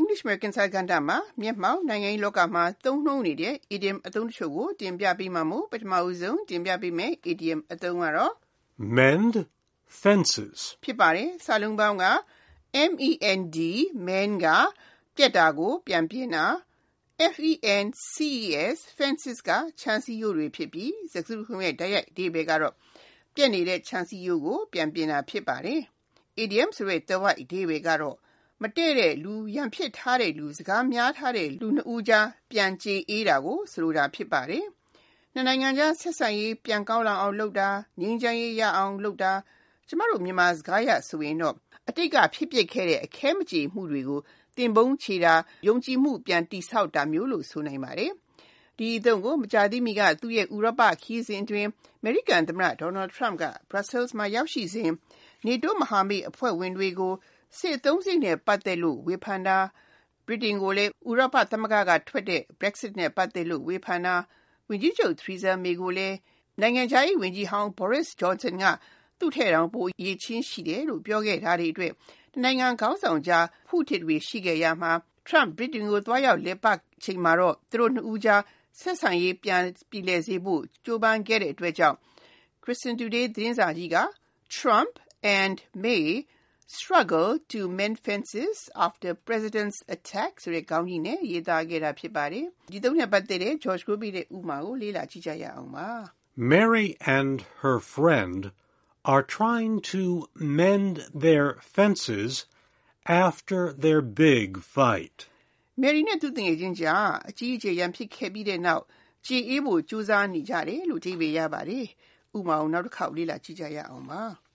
English American စာကဏ္ဍမှာမျက်မှောက်နိုင်ငံရေးလောကမှာသုံးနှုန်းနေတဲ့ idiom အသုံးတချို့ကိုတင်ပြပေးမှာမို့ပထမဦးဆုံးတင်ပြပေးမယ် idiom အသုံးကတော့ mend fences ဖြစ်ပါတယ်စာလုံးပေါင်းက M E N D mend ကပြက်တာကို ပြန်ပြင်းတာ F E N C E S fences ကခြံစည်းရိုးတွေဖြစ်ပြီးစကားစုရဲ့တိုက်ရိုက်အဓိပ္ပာယ်ကတော့ပြက်နေတဲ့ခြံစည်းရိုးကို ပြန်ပြင်တာဖြစ်ပါတယ် idiom ဆိုတဲ့သွယ်ဝိုက်အဓိပ္ပာယ်ကတော့ မတည့်တဲ့လူရန်ဖြစ်ထားတဲ့လူစကားများထားတဲ့လူနှစ်ဦးကြားပြန်ကြေအေးတာကိုဆိုလိုတာဖြစ်ပါတယ်နှစ်နိုင်ငံကြားဆက်ဆံရေးပြန်ကောင်းလာအောင်လုပ်တာငြိမ်းချမ်းရေးရအောင်လုပ်တာကျမတို့မြန်မာစကားရဆိုရင်တော့အတိတ်ကဖြစ်ပျက်ခဲ့တဲ့အခဲမကြေမှုတွေကိုတင်ပုံးချေတာယုံကြည်မှုပြန်တိဆောက်တာမျိုးလို့ဆိုနိုင်ပါတယ်ဒီအသုံးကိုမကြာသေးမီကသူ့ရဲ့ဥရောပခီးစဉ်တွင် American သမ္မတ Donald Trump က Brussels မှာရောက်ရှိစဉ် NATO မဟာမိတ်အဖွဲ့ဝင်တွေကို စစ်အသုံးစရိတ်နဲ့ ပတ်သက်လို့ ဝေဖန်တာ ဗြိတိန်ကိုလည်း ဥရောပသမဂ္ဂကထွက်တဲ့ Brexit နဲ့ ပတ်သက်လို့ ဝေဖန်တာ ဝန်ကြီးချုပ် Theresa May ကိုလည်း နိုင်ငံခြားရေးဝန်ကြီးဟောင်း Boris Johnson က သူ့ထက်တောင် ပိုအရေးချင်းရှိတယ်လို့ ပြောခဲ့တာတွေအတွက်နိုင်ငံခေါင်းဆောင်ကြားဖုထစ်တွေ ရှိခဲ့ရမှာ Trump ဗြိတိန်ကို သွားရောက်လည်ပတ်ချိန်မှာတော့ သူတို့နှစ်ဦးကြား ဆက်ဆံရေး ပြန်ပြည်လည်စေဖို့ ကြိုးပမ်းခဲ့တဲ့အတွက်ကြောင့် Christian Today သတင်းစာကြီးက Trump and May struggle to mend fences after president's attack ဆိုတဲ့ခေါင်းကြီးနဲ့ရေးသားခဲ့တာဖြစ်ပါတယ်။ဒီသုံးနဲ့ပတ်သက်တဲ့ George Groby ရဲ့ဥပမာကိုလေ့လာကြည့်ကြရအောင်ပါ။ Mary and her friend are trying to mend their fences after their big fight. Mary နဲ့သူ့တငယ်ချင်းကြားအကြီးအကျယ်ရန်ဖြစ်ခဲ့ပြီးတဲ့နောက်ကြေအေးဖို့ကြိုးစားနေကြတယ်လို့အဓိပ္ပာယ်ရပါတယ်။ဥပမာကိုနောက်တစ်ခေါက်လေ့လာကြည့်ကြရအောင်ပါ။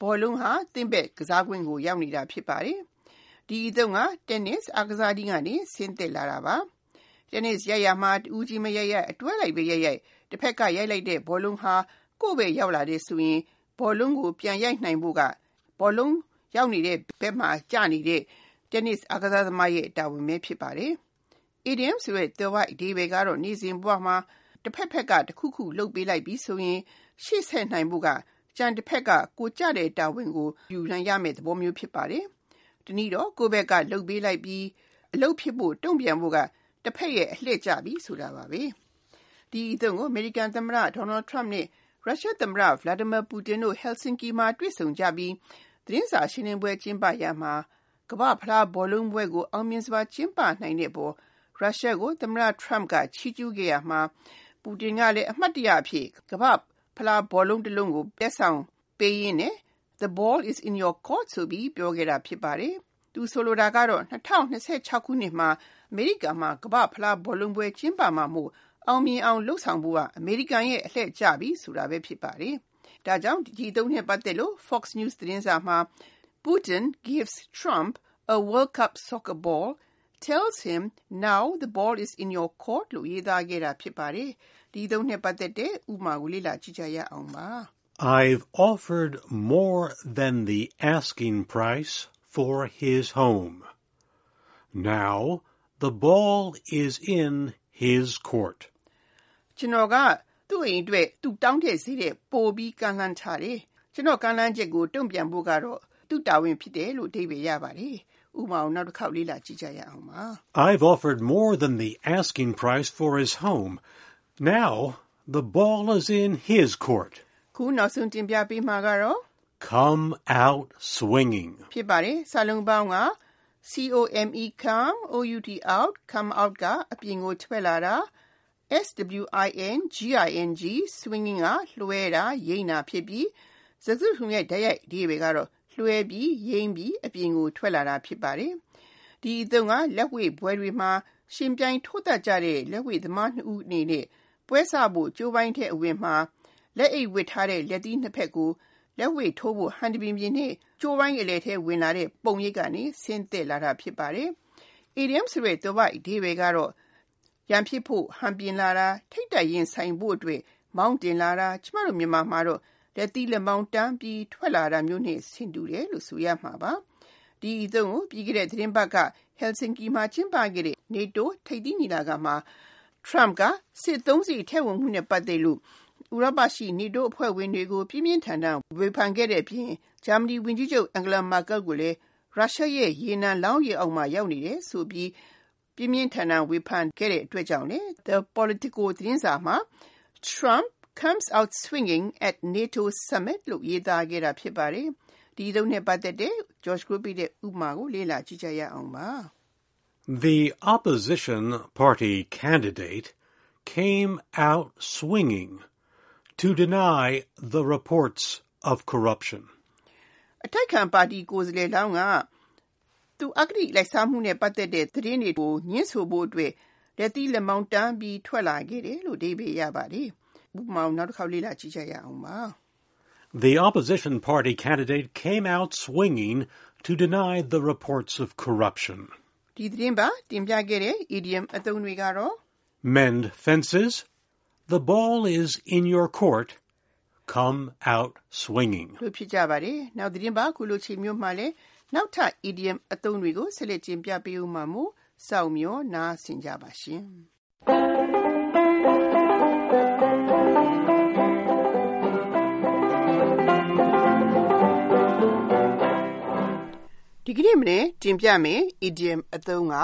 ဘောလုံးဟာသင့်ဘက်ကစားကွင်းကို ရောက်နေတာဖြစ်ပါတယ်။ဒီအသုံးက tennis အားကစားနည်းကနေဆင်းသက်လာတာပါ။ tennis ရိုက်ရာမှာတူးကြီးမရိုက်ရိုက်အတွဲလိုက်ပဲရိုက်ရိုက်တစ်ဖက်ကရိုက်လိုက်တဲ့ဘောလုံးဟာကိုယ့်ပဲရောက်လာတဲ့ဆိုရင်ဘောလုံးကိုပြန်ရိုက်နိုင်ဖို့ကဘောလုံးရောက်နေတဲ့ဘက်မှာကျနေတဲ့ tennis အားကစားသမားရဲ့တာဝန်ပဲဖြစ်ပါတယ်။ idiom ဆိုတဲ့သွယ်ဝိုက်အဓိပ္ပာယ်ကတော့နေ့စဉ်ဘဝမှာတစ်ဖက်ဖက်ကတစ်ခုခုလုပ်ပေးလိုက်ပြီးဆိုရင်ရှေ့ဆက်နိုင်ဖို့က ကျန်တစ်ဖက်ကကိုကျတဲ့တာဝန်ကိုယူနိုင်ရမယ့်သဘောမျိုးဖြစ်ပါတယ်။တနည်းတော့ကိုယ့်ဘက်ကလှုပ်ပေးလိုက်ပြီးအလုပ်ဖြစ်ဖို့တုံ့ပြန်ဖို့ကတစ်ဖက်ရဲ့အလှည့်ကျပြီးဆိုတာပါပဲ။ဒီအသုံးကို American သမ္မတ Donald Trump နဲ့ Russia သမ္မတ Vladimir Putin တို့ Helsinki မှာတွေ့ဆုံကြပြီးသတင်းစာရှင်းလင်းပွဲကျင်းပရာမှာကမ္ဘာ့ဖလားဘောလုံးပွဲကိုအောင်မြင်စွာကျင်းပနိုင်တဲ့ပေါ်ရုရှားကိုသမ္မတ Trump ကချီးကျူးခဲ့ရမှာပူတင်ကလည်းအမှတ်တရအဖြစ်ကမ္ဘာ့ ဖလားဘောလုံးတစ်လုံးကိုပြဆောင်ပေးရင်းနဲ့ The ball is in your court ဆိုပြီးပြောခဲ့တာဖြစ်ပါတယ်။သူဆိုလိုတာကတော့2026ခုနှစ်မှာအမေရိကန်မှာကမ္ဘာ့ဖလားဘောလုံးပွဲကျင်းပမှာမို့အောင်မြင်အောင်လှုပ်ဆောင်ဖို့ကအမေရိကန်ရဲ့အလှည့်ကျပြီဆိုတာပဲဖြစ်ပါတယ်။ဒါကြောင့်ဒီသုံးနှစ်ပတ်သက်လို့ Fox News သတင်းစာမှာ Putin gives Trump a World Cup soccer ball tells him now the ball is in your court လို့ရေးသားခဲ့တာဖြစ်ပါတယ်။ ဒီသုံးနှစ်ပတ်သက်တဲ့ဥပမာကိုလေ့လာကြည့်ကြရအောင်ပါ။ I've offered more than the asking price for his home. Now the ball is in his court. ကျွန်တော်ကသူ့အိမ်အတွက်သူတောင်းတဲ့ဈေးတဲ့ပိုပြီးကန့်လန့်ထားတယ်။ကျွန်တော်ကန့်လန့်ချက်ကိုတုံ့ပြန်ဖို့ကတော့သူ့တာဝန်ဖြစ်တယ်လို့အဓိပ္ပာယ်ရပါတယ်။ဥပမာကိုနောက်တစ်ခေါက်လေ့လာကြည့်ကြရအောင်ပါ။ I've offered more than the asking price for his home. Now the ball is in his court. ခုနောက်ဆုံးတင်ပြပေးမှာကတော့ come out swinging ဖြစ်ပါတယ်စာလုံးပေါင်းက come come out out come out ကအပြင်ကိုထွက်လာတာ swing swinging ကလွှဲတာရိမ့်တာဖြစ်ပြီးစကားစုရဲ့ဓာတ်ရိုက်အဓိပ္ပာယ်ကတော့လွှဲပြီးရိမ့်ပြီးအပြင်ကိုထွက်လာတာဖြစ်ပါတယ်ဒီအသုံးကလက်ဝှေ့ဘွဲတွေမှာရှင်ပြိုင်ထိုးတတ်ကြတဲ့လက်ဝှေ့သမားနှစ်ဦးအနေနဲ့ ပွဲစဖို့ကြိုးပိုင်းတဲ့အဝင်မှာလက်အိတ်ဝတ်ထားတဲ့လက်သီးနှစ်ဖက်ကိုလက်ဝှေ့ထိုးဖို့ဟန်တပင်ပြင်နဲ့ကြိုးပိုင်းအလယ်ထဲဝင်လာတဲ့ပုံရိပ်ကနေဆင်းသက်လာတာဖြစ်ပါတယ်။ idiom ဆိုတဲ့သွယ်ဝိုက်အဓိပ္ပာယ်ကတော့ရန်ဖြစ်ဖို့ဟန်ပြင်လာတာထိတ်တိုက်ရင်ဆိုင်ဖို့အတွက်မောင်းတင်လာတာကျမတို့မြန်မာမှာတော့လက်သီးလက်မောင်းတန်းပြီးထွက်လာတာမျိုးနဲ့ဆင်တူတယ်လို့ဆိုရမှာပါဒီအသုံးကိုပြီးခဲ့တဲ့သတင်းပတ်က Helsinki မှာကျင်းပခဲ့တဲ့ NATO ထိပ်သီးညီလာခံမှာ Trump က စစ်သုံးစီထည့်ဝင်မှုနဲ့ ပတ်သက်လို့ ဥရောပရှိ NATO အဖွဲ့ဝင်တွေကို ပြင်းပြင်းထန်ထန် ဝေဖန်ခဲ့တဲ့အပြင် ဂျာမနီဝန်ကြီးချုပ် Angela Merkel ကိုလည်း ရုရှားရဲ့ ရေနံလောင်းရေအောက်မှာ ရောက်နေတယ်ဆိုပြီး ပြင်းပြင်းထန်ထန် ဝေဖန်ခဲ့တဲ့အတွက်ကြောင့်လေ The Politico သတင်းစာမှာ Trump comes out swinging at NATO summit လို့ ရေးသားခဲ့တာ ဖြစ်ပါတယ်။ဒီသုံးနဲ့ပတ်သက်တဲ့ George Group ရဲ့ ဥပမာကို လေ့လာကြည့်ကြရအောင်ပါ။ The opposition party candidate came out swinging to deny the reports of corruption. အတိုက်ခံပါတီကိုယ်စားလှယ်လောင်းကသူအဂတိလိုက်စားမှုနဲ့ပတ်သက်တဲ့သတင်းတွေကိုညှင်းဆိုဖို့အတွက်လက်သီးလက်မောင်းတန်းပြီးထွက်လာခဲ့တယ်လို့အဓိပ္ပာယ်ရပါတယ်။ဥပမာကိုနောက်တစ်ခေါက်လေ့လာကြည့်ကြရအောင်ပါ။ The opposition party candidate came out swinging to deny the reports of corruption. ဒီသတင်းပါတင်ပြခဲ့တဲ့ idiom အသုံးတွေကတော့ Mend fences. The ball is in your court. Come out swinging. လို့ဖြစ်ကြပါတယ်။နောက်သတင်းပါခုလိုချိန်မျိုးမှာလည်းနောက်ထပ် idiom အသုံးတွေကိုဆက်လက်တင်ပြပေးဦးမှာမို့စောင့်မျှော်နားဆင်ကြပါရှင်။ ဒီကနေ့မနေ့တင်ပြမယ် idiom အသုံးက